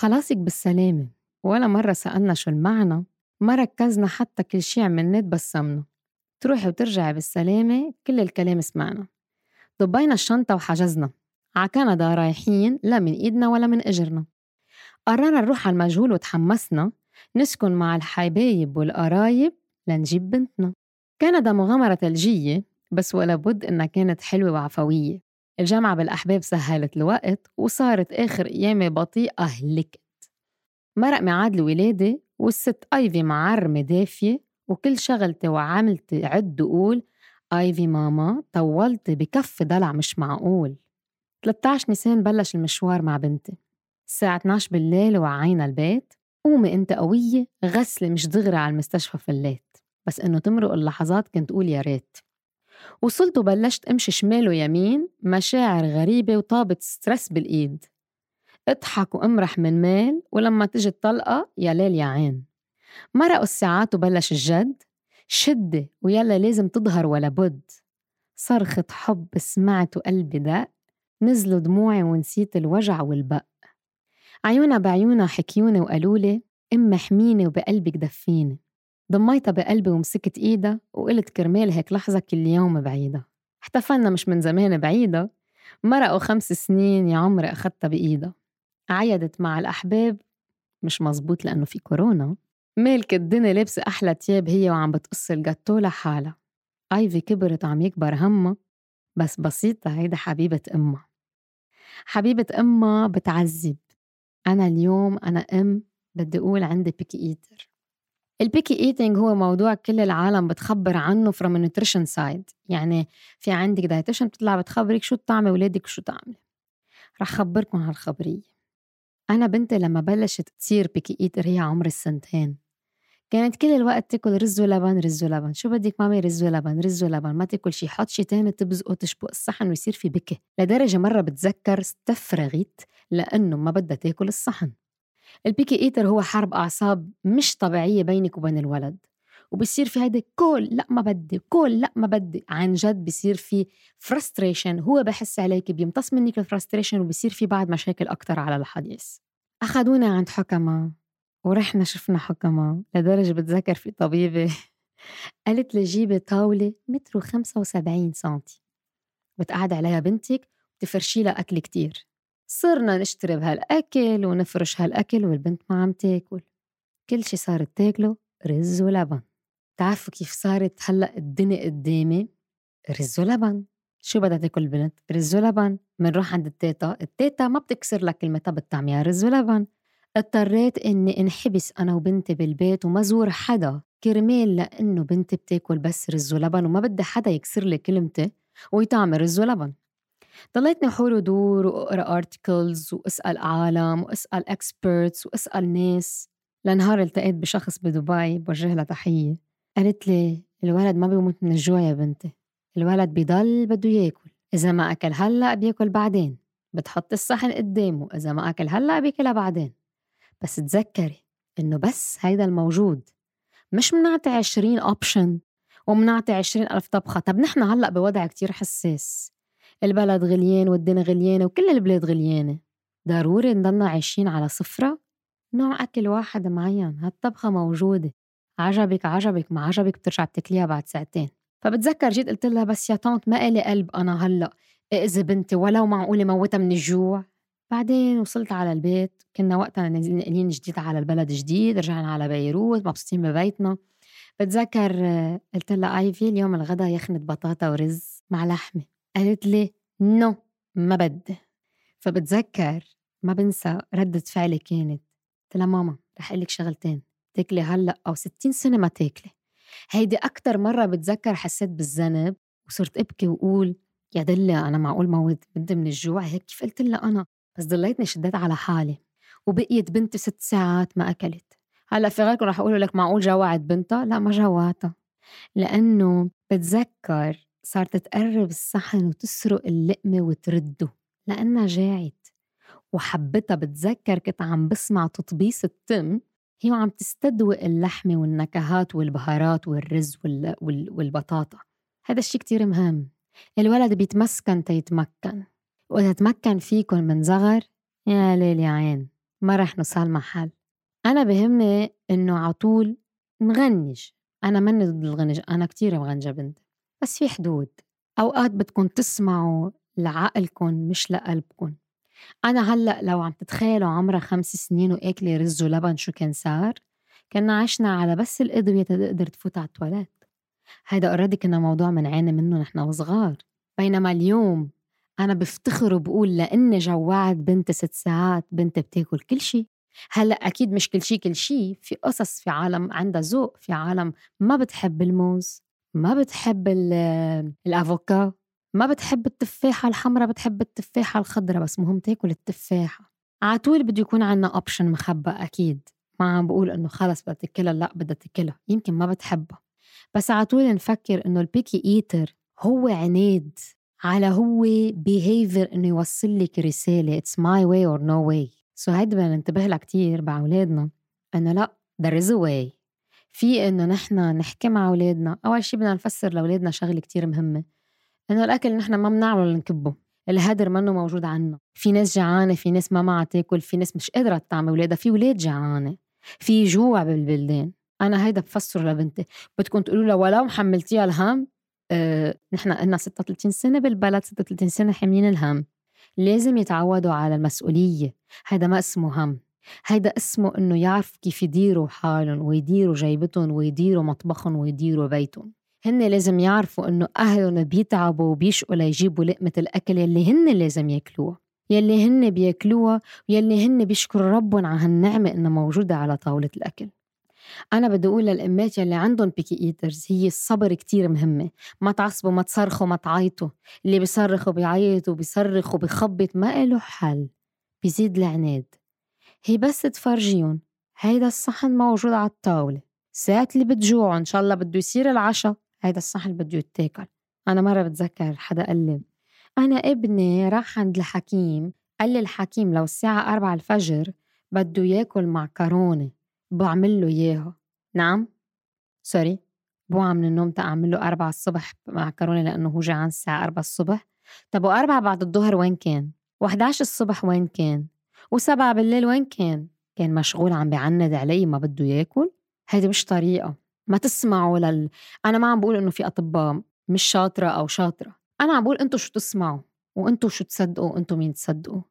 خلاصك بالسلامة. ولا مرة سألنا شو المعنى ما ركزنا حتى كل شي عملناه تبسمنا تروحي وترجعي بالسلامة كل الكلام سمعنا. ضبينا الشنطة وحجزنا. ع كندا رايحين لا من إيدنا ولا من إجرنا. قررنا نروح على المجهول وتحمسنا نسكن مع الحبايب والقرايب لنجيب بنتنا. كندا مغامرة ثلجية بس ولا بد إنها كانت حلوة وعفوية. الجامعة بالأحباب سهلت الوقت وصارت آخر أيامي بطيئة هلكت مرق ميعاد الولادة والست أيفي معرمة دافية وكل شغلتي وعملتي عد وقول أيفي ماما طولتي بكف دلع مش معقول. 13 نيسان بلش المشوار مع بنتي. الساعة 12 بالليل وعينا البيت. قومي أنت قوية غسلي مش دغري على المستشفى فليت بس إنه تمرق اللحظات كنت قول يا ريت. وصلت وبلشت امشي شمال ويمين مشاعر غريبة وطابت ستريس بالإيد. اضحك وامرح من مال ولما تجي الطلقة يا ليل يا عين. مرقوا الساعات وبلش الجد. شدة ويلا لازم تظهر ولا بد. صرخة حب سمعت وقلبي دق. نزلوا دموعي ونسيت الوجع والبق. عيونا بعيونا حكيوني وقالولي أم حميني وبقلبك دفيني ضميتها بقلبي ومسكت إيدها وقلت كرمال هيك لحظة كل يوم بعيدة. احتفلنا مش من زمان بعيدة مرقوا خمس سنين يا عمري أخدتها بإيدها. عيدت مع الأحباب مش مزبوط لأنه في كورونا. مالك الدنيا لابسة أحلى تياب هي وعم بتقص الجاتو لحالها. آيفي كبرت وعم يكبر همها بس بسيطة هيدا حبيبة أمها. حبيبة أمها بتعذب. أنا اليوم أنا أم بدي أقول عندي picky eater. ال picky eating هو موضوع كل العالم بتخبر عنه a nutrition side. يعني في عندك dietitian بتطلع بتخبرك شو تطعمي ولادك وشو تعملي رح خبركم هالخبرية. أنا بنتي لما بلشت تصير picky eater هي عمر السنتين. كانت كل الوقت تاكل رز ولبن رز ولبن. شو بدك مامي؟ رز ولبن رز ولبن. ما تاكل شي. حط شي تاني تبزقه تزق الصحن ويصير في بكي. لدرجة مرة بتذكر استفرغت لأنه ما بدها تاكل الصحن. ال picky eater هو حرب أعصاب مش طبيعية بينك وبين الولد وبصير في هيدا كل لأ ما بدي كل لأ ما بدي عن جد بصير في frustration هو بحس عليك بيمتص منك ال frustration وبصير في بعد مشاكل أكتر على الحديث. أخذونا عند حكما ورحنا شفنا حكما لدرجة بتذكر في طبيبة قالت لي جيبي طاولة متر وخمسة وسبعين سنتي. بتقعد عليها بنتك وتفرشي لها أكل كتير. صرنا نشتري بهالأكل ونفرش هالأكل والبنت ما عم تاكل. كل شي صارت تاكله رز ولبن. تعرفوا كيف صارت هلأ الدنيا قدامي؟ رز ولبن. شو بدها تاكل البنت؟ رز ولبن. منروح عند التيتا. التيتا ما بتكسر لك كلمتها بتطعميها رز ولبن. اضطريت إني انحبس أنا وبنتي بالبيت وما زور حدا. كرمال لأنه بنتي بتاكل بس رز ولبن وما بدي حدا يكسر لي كلمتي ويطعمي رز ولبن. ضليتني حول ودور وأقرأ articles وأسأل عالم وأسأل experts وأسأل ناس لنهار التقيت بشخص بدبي بوجه لها تحية. قالت لي الولد ما بيموت من الجوع يا بنتي الولد بيضل بده ياكل إذا ما أكل هلأ بياكل بعدين بتحط الصحن قدامه إذا ما أكل هلأ بياكلها بعدين. بس تذكري إنه بس هيدا الموجود مش منعطي عشرين option ومنعطي عشرين ألف طبخة. طب نحن هلأ بوضع كتير حساس. البلد غليان والدنيا غليانة وكل البلاد غليانة. ضروري نضلنا عايشين على صفرة نوع أكل واحد معين. هالطبخة موجودة. عجبك عجبك ما عجبك بترجع بتاكليها بعد ساعتين. فبتذكر جيت قلت لها بس يا طنط ما إلي قلب أنا هلأ. إذا بنتي ولو معقولة موتها من الجوع. بعدين وصلت على البيت. كنا وقتها ناقلين جديد على البلد جديد رجعنا على بيروت مبسوطين ببيتنا. بتذكر قلت لها Evie اليوم الغدا يخنة بطاطا ورز مع لحمة. قالت لي no ما بدي فبتذكر ما بنسى ردة فعلي كانت. قلت لها ماما رح لك شغلتين تاكلي هلأ أو 60 سنة ما تاكلي. هيدي أكتر مرة بتذكر حسيت بالذنب وصرت أبكي وقول يا دلي أنا معقول موت بنتي من الجوع هيك. كيف قلت لها أنا. بس ضليتني شديت على حالي. وبقيت بنتي ست ساعات ما أكلت. هلأ في غيركم رح أقولوا لك معقول جوعت بنتها؟ لا ما جوعتها. لأنه بتذكر صارت تقرب الصحن وتسرق اللقمة وترده لأنها جاعت. وحبتها بتذكر كنت عم بسمع تطبيس التم هي وعم تستدوق اللحمة والنكهات والبهارات والرز وال... وال... والبطاطا. هذا الشيء كتير مهم. الولد بيتمسكن تيتمكن. وإذا تمكن فيكن من زغر يا ليل يا عين ما رح نوصل محل. أنا بهمني إنه عطول نغنج. أنا ماني ضد الغنج أنا كتير مغنجة بنت بس في حدود. أوقات بدكم تسمعوا لعقلكم مش لقلبكم. أنا هلأ لو عم تتخيلوا عمرها خمس سنين وأكلة رز ولبن شو كان صار كنا عشنا على بس الأدوية تقدر تفوت على التواليت. هيدا already كنا موضوع منعاني منه نحن وصغار بينما اليوم أنا بفتخر وبقول لأني جوعت بنت ست ساعات بنت بتاكل كل شي. هلأ أكيد مش كل شي كل شي في قصص في عالم عندها ذوق في عالم ما بتحب الموز. ما بتحب الأفوكا ما بتحب التفاحة الحمراء بتحب التفاحة الخضراء بس مهم تاكل التفاحة. عطول بده يكون عنا اوبشن مخبى أكيد. ما عم بقول إنه خلص بدها تاكلها لأ بدها تاكلها يمكن ما بتحبها. بس عطول نفكر إنه البيكي إيتر هو عناد على هو behavior إنه يوصل لك رسالة. It's my way or no way. سو هيدي بدنا ننتبه لها كتير مع أولادنا. إنه لأ there is a way. في إنه نحن نحكي مع أولادنا. أول شي بدنا نفسر لأولادنا شغلة كتير مهمة. إنه الأكل نحن ما بنعمله لنكبه. الهدر منه موجود عنا. في ناس جعانة في ناس ما معها تاكل في ناس مش قادرة تطعم أولادها. في ولاد جعانة. في جوع بالبلدان. أنا هيدا بفسره لبنتي. بدكم تقولوا لها ولو محملتيها الهم آه نحن قلنا 36 سنة بالبلد 36 سنة حاملين الهم. لازم يتعودوا على المسؤولية. هيدا ما اسمه هم. هيدا اسمه إنه يعرف كيف يديروا حالهم ويديروا جيبتهم ويديروا مطبخهم ويديروا بيتهم. هن لازم يعرفوا إنه أهلهم بيتعبوا وبيشقوا ليجيبوا لقمة الأكل يلي هن لازم ياكلوها. يلي هن بياكلوها ويلي هن بيشكروا ربهم على هالنعمة إنها موجودة على طاولة الأكل. أنا بدي أقول للأمات يلي عندهم بيكي إيترز هي الصبر كتير مهمة. ما تعصبوا ما تصرخوا ما تعيطوا. اللي بيصرخ وبيعيط وبيصرخ وبيخبط ما إله حل. بيزيد العناد. هي بس تفرجيهم هيدا الصحن موجود على الطاولة. ساعة اللي بتجوعوا إن شاء الله بده يصير العشاء هيدا الصحن بده يتاكل. أنا مرة بتذكر حدا قال لي أنا ابني راح عند الحكيم قال لي الحكيم لو الساعة أربعة الفجر بده ياكل معكرونة بعمل له إياها. نعم. سوري. بوعى من النوم تأعمل له أربعة الصبح معكرونة لأنه هو جعان الساعة أربعة الصبح. طب وأربعة بعد الظهر وين كان؟ و11 الصبح وين كان؟ وسبعة بالليل وين كان؟ كان مشغول عم بيعند علي ما بده ياكل؟ هيدي مش طريقة ما تسمعوا لل أنا ما عم بقول إنه في أطباء مش شاطرة أو شاطرة أنا عم بقول أنتوا شو تسمعوا وأنتوا شو تصدقوا أنتوا مين تصدقوا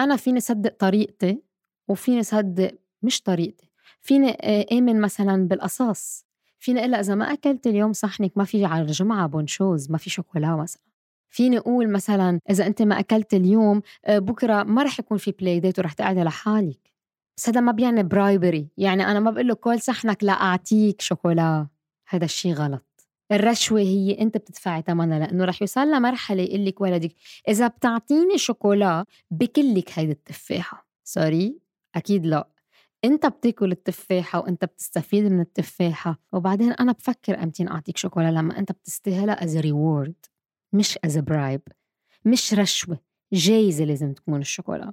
أنا فيني صدق طريقتي وفيني صدق مش طريقتي فيني آمن مثلا بالقصاص فيني أقول إذا ما أكلت اليوم صحنك ما في على الجمعة bonjus ما في شوكولا مثلا فيني أقول مثلا إذا أنت ما أكلت اليوم آه، بكرة ما رح يكون في play date ورح تقعدي لحالك. بس هذا ما بيعني bribery يعني أنا ما بقول له كل صحنك لاعطيك شوكولا. هذا الشيء غلط. الرشوة هي أنت بتدفعي ثمنها لأنه رح يوصل لمرحلة يقول لك ولدك إذا بتعطيني شوكولا بكلك هيدي التفاحة. sorry أكيد لا. أنت بتاكل التفاحة وأنت بتستفيد من التفاحة. وبعدين أنا بفكر أمتين أعطيك شوكولا لما أنت بتستاهلها as reward مش as bribe مش رشوة جايزة لازم تكون الشوكولا.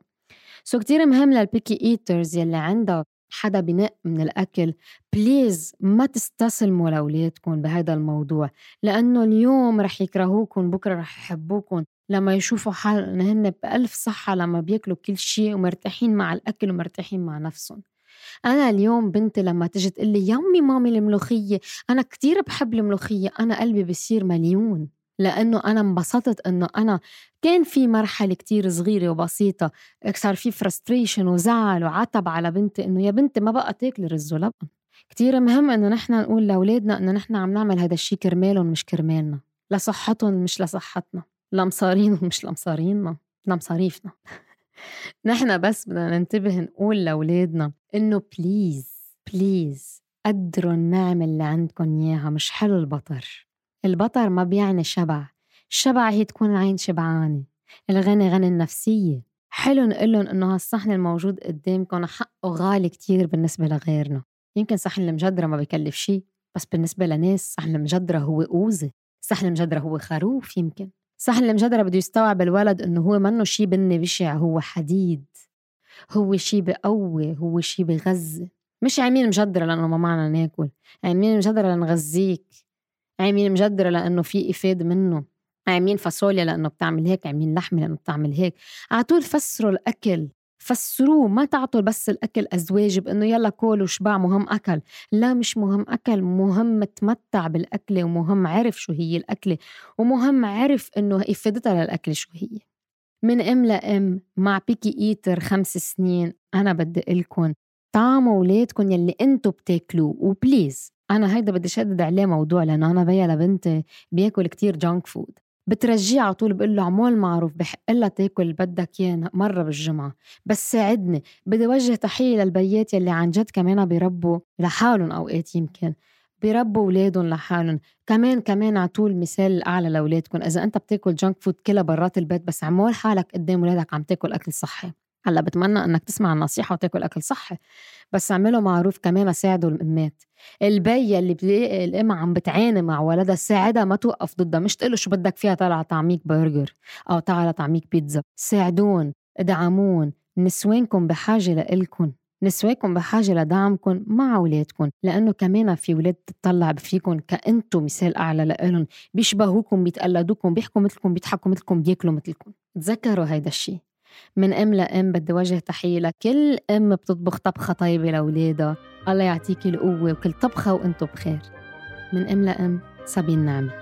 so كتير مهم لل picky eaters يلي عندها حدا بنق من الأكل بليز ما تستسلموا لأولادكم بهذا الموضوع لأنه اليوم رح يكرهوكم بكرة رح يحبوكم. لما يشوفوا حالهم هن بألف صحة لما بياكلوا كل شيء ومرتاحين مع الأكل ومرتاحين مع نفسهم. أنا اليوم بنتي لما تجي تقول لي يمي مامي الملوخية أنا كتير بحب الملوخية أنا قلبي بصير مليون. لأنه أنا انبسطت إنه أنا كان في مرحلة كتير صغيرة وبسيطة صار في frustration وزعل وعتب على بنتي إنه يا بنتي ما بقى تاكلي رز ولبن. كتير مهم إنه نحن نقول لأولادنا إنه نحن عم نعمل هذا الشيء كرمالهم مش كرمالنا لصحتهم مش لصحتنا لمصارينهم مش لمصارينا لمصاريفنا. نحن بس بدنا ننتبه نقول لأولادنا إنه please please قدروا النعم اللي عندكم إياها مش حلو البطر. البطر ما بيعني شبع. الشبع هي تكون العين شبعانة. الغني غني النفسية. حلو نقلن إنه هالصحن الموجود قدامكم حقه غالي كتير بالنسبة لغيرنا. يمكن صحن المجدرة ما بكلف شي بس بالنسبة لناس صحن المجدرة هو أوزة. صحن المجدرة هو خروف يمكن. صحن المجدرة بده يستوعب الولد إنه هو منه شي بني بشع هو حديد. هو شي بقوي هو شي بغذي مش عاملين مجدرة لأنه ما معنا ناكل. عاملين مجدرة لنغذيك عاملين مجدرة لأنه في إفادة منه. عاملين فاصوليا لأنه بتعمل هيك عاملين لحمة لأنه بتعمل هيك. على طول فسروا الأكل فسروه ما تعطوا بس الأكل أزواج بأنه يلا كول وشبع مهم أكل. لا مش مهم أكل مهم تمتع بالأكلة ومهم عرف شو هي الأكلة ومهم عرف أنه إفادتها للأكل شو هي. من أم لأم مع بيكي إيتر خمس سنين أنا بدي لكم طعموا اولادكم يلي أنتو بتاكلوه. و please أنا هيدا بدي شدد عليه موضوع لأنه أنا بيا لبنتي بياكل كتير junk food بترجيه على طول بقول له عمول معروف بحق لها تاكل بدك إياه مرة بالجمعة. بس ساعدني. بدي وجه تحية للبيات يلي عن جد كمان بيربوا لحالهم أوقات يمكن. بيربوا أولادهم لحالهم. كمان كمان اعطوا المثال الاعلى لأولادكم. إذا أنت بتاكل junk food كلها برات البيت بس عمول حالك قدام أولادك عم تاكل أكل صحي. هلأ بتمنى إنك تسمع النصيحة وتاكل أكل صحي بس اعملوا معروف كمان ساعدوا الامات البي اللي بتلاقي الام عم بتعاني مع ولدها ساعدها ما توقف ضدها مش تقول شو بدك فيها طالعه طعميك برجر أو تعال طعميك بيتزا. ساعدون ادعمون نسوانكم بحاجة لإلكن نسواكم بحاجة لدعمكم مع أولادكم لأنه كمان في ولاد تطلع فيكم كأنتم مثال أعلى لإلهم بيشبهوكم بيتقلدوكم بيحكوا مثلكم بيضحكوا مثلكم بياكلوا مثلكم. تذكروا هيدا الشيء من ام لام بدي وجه تحية لكل ام بتطبخ طبخة طيبة لأولادها. الله يعطيكي القوة وكل طبخة وأنتم بخير. من ام لام صابين نعمة.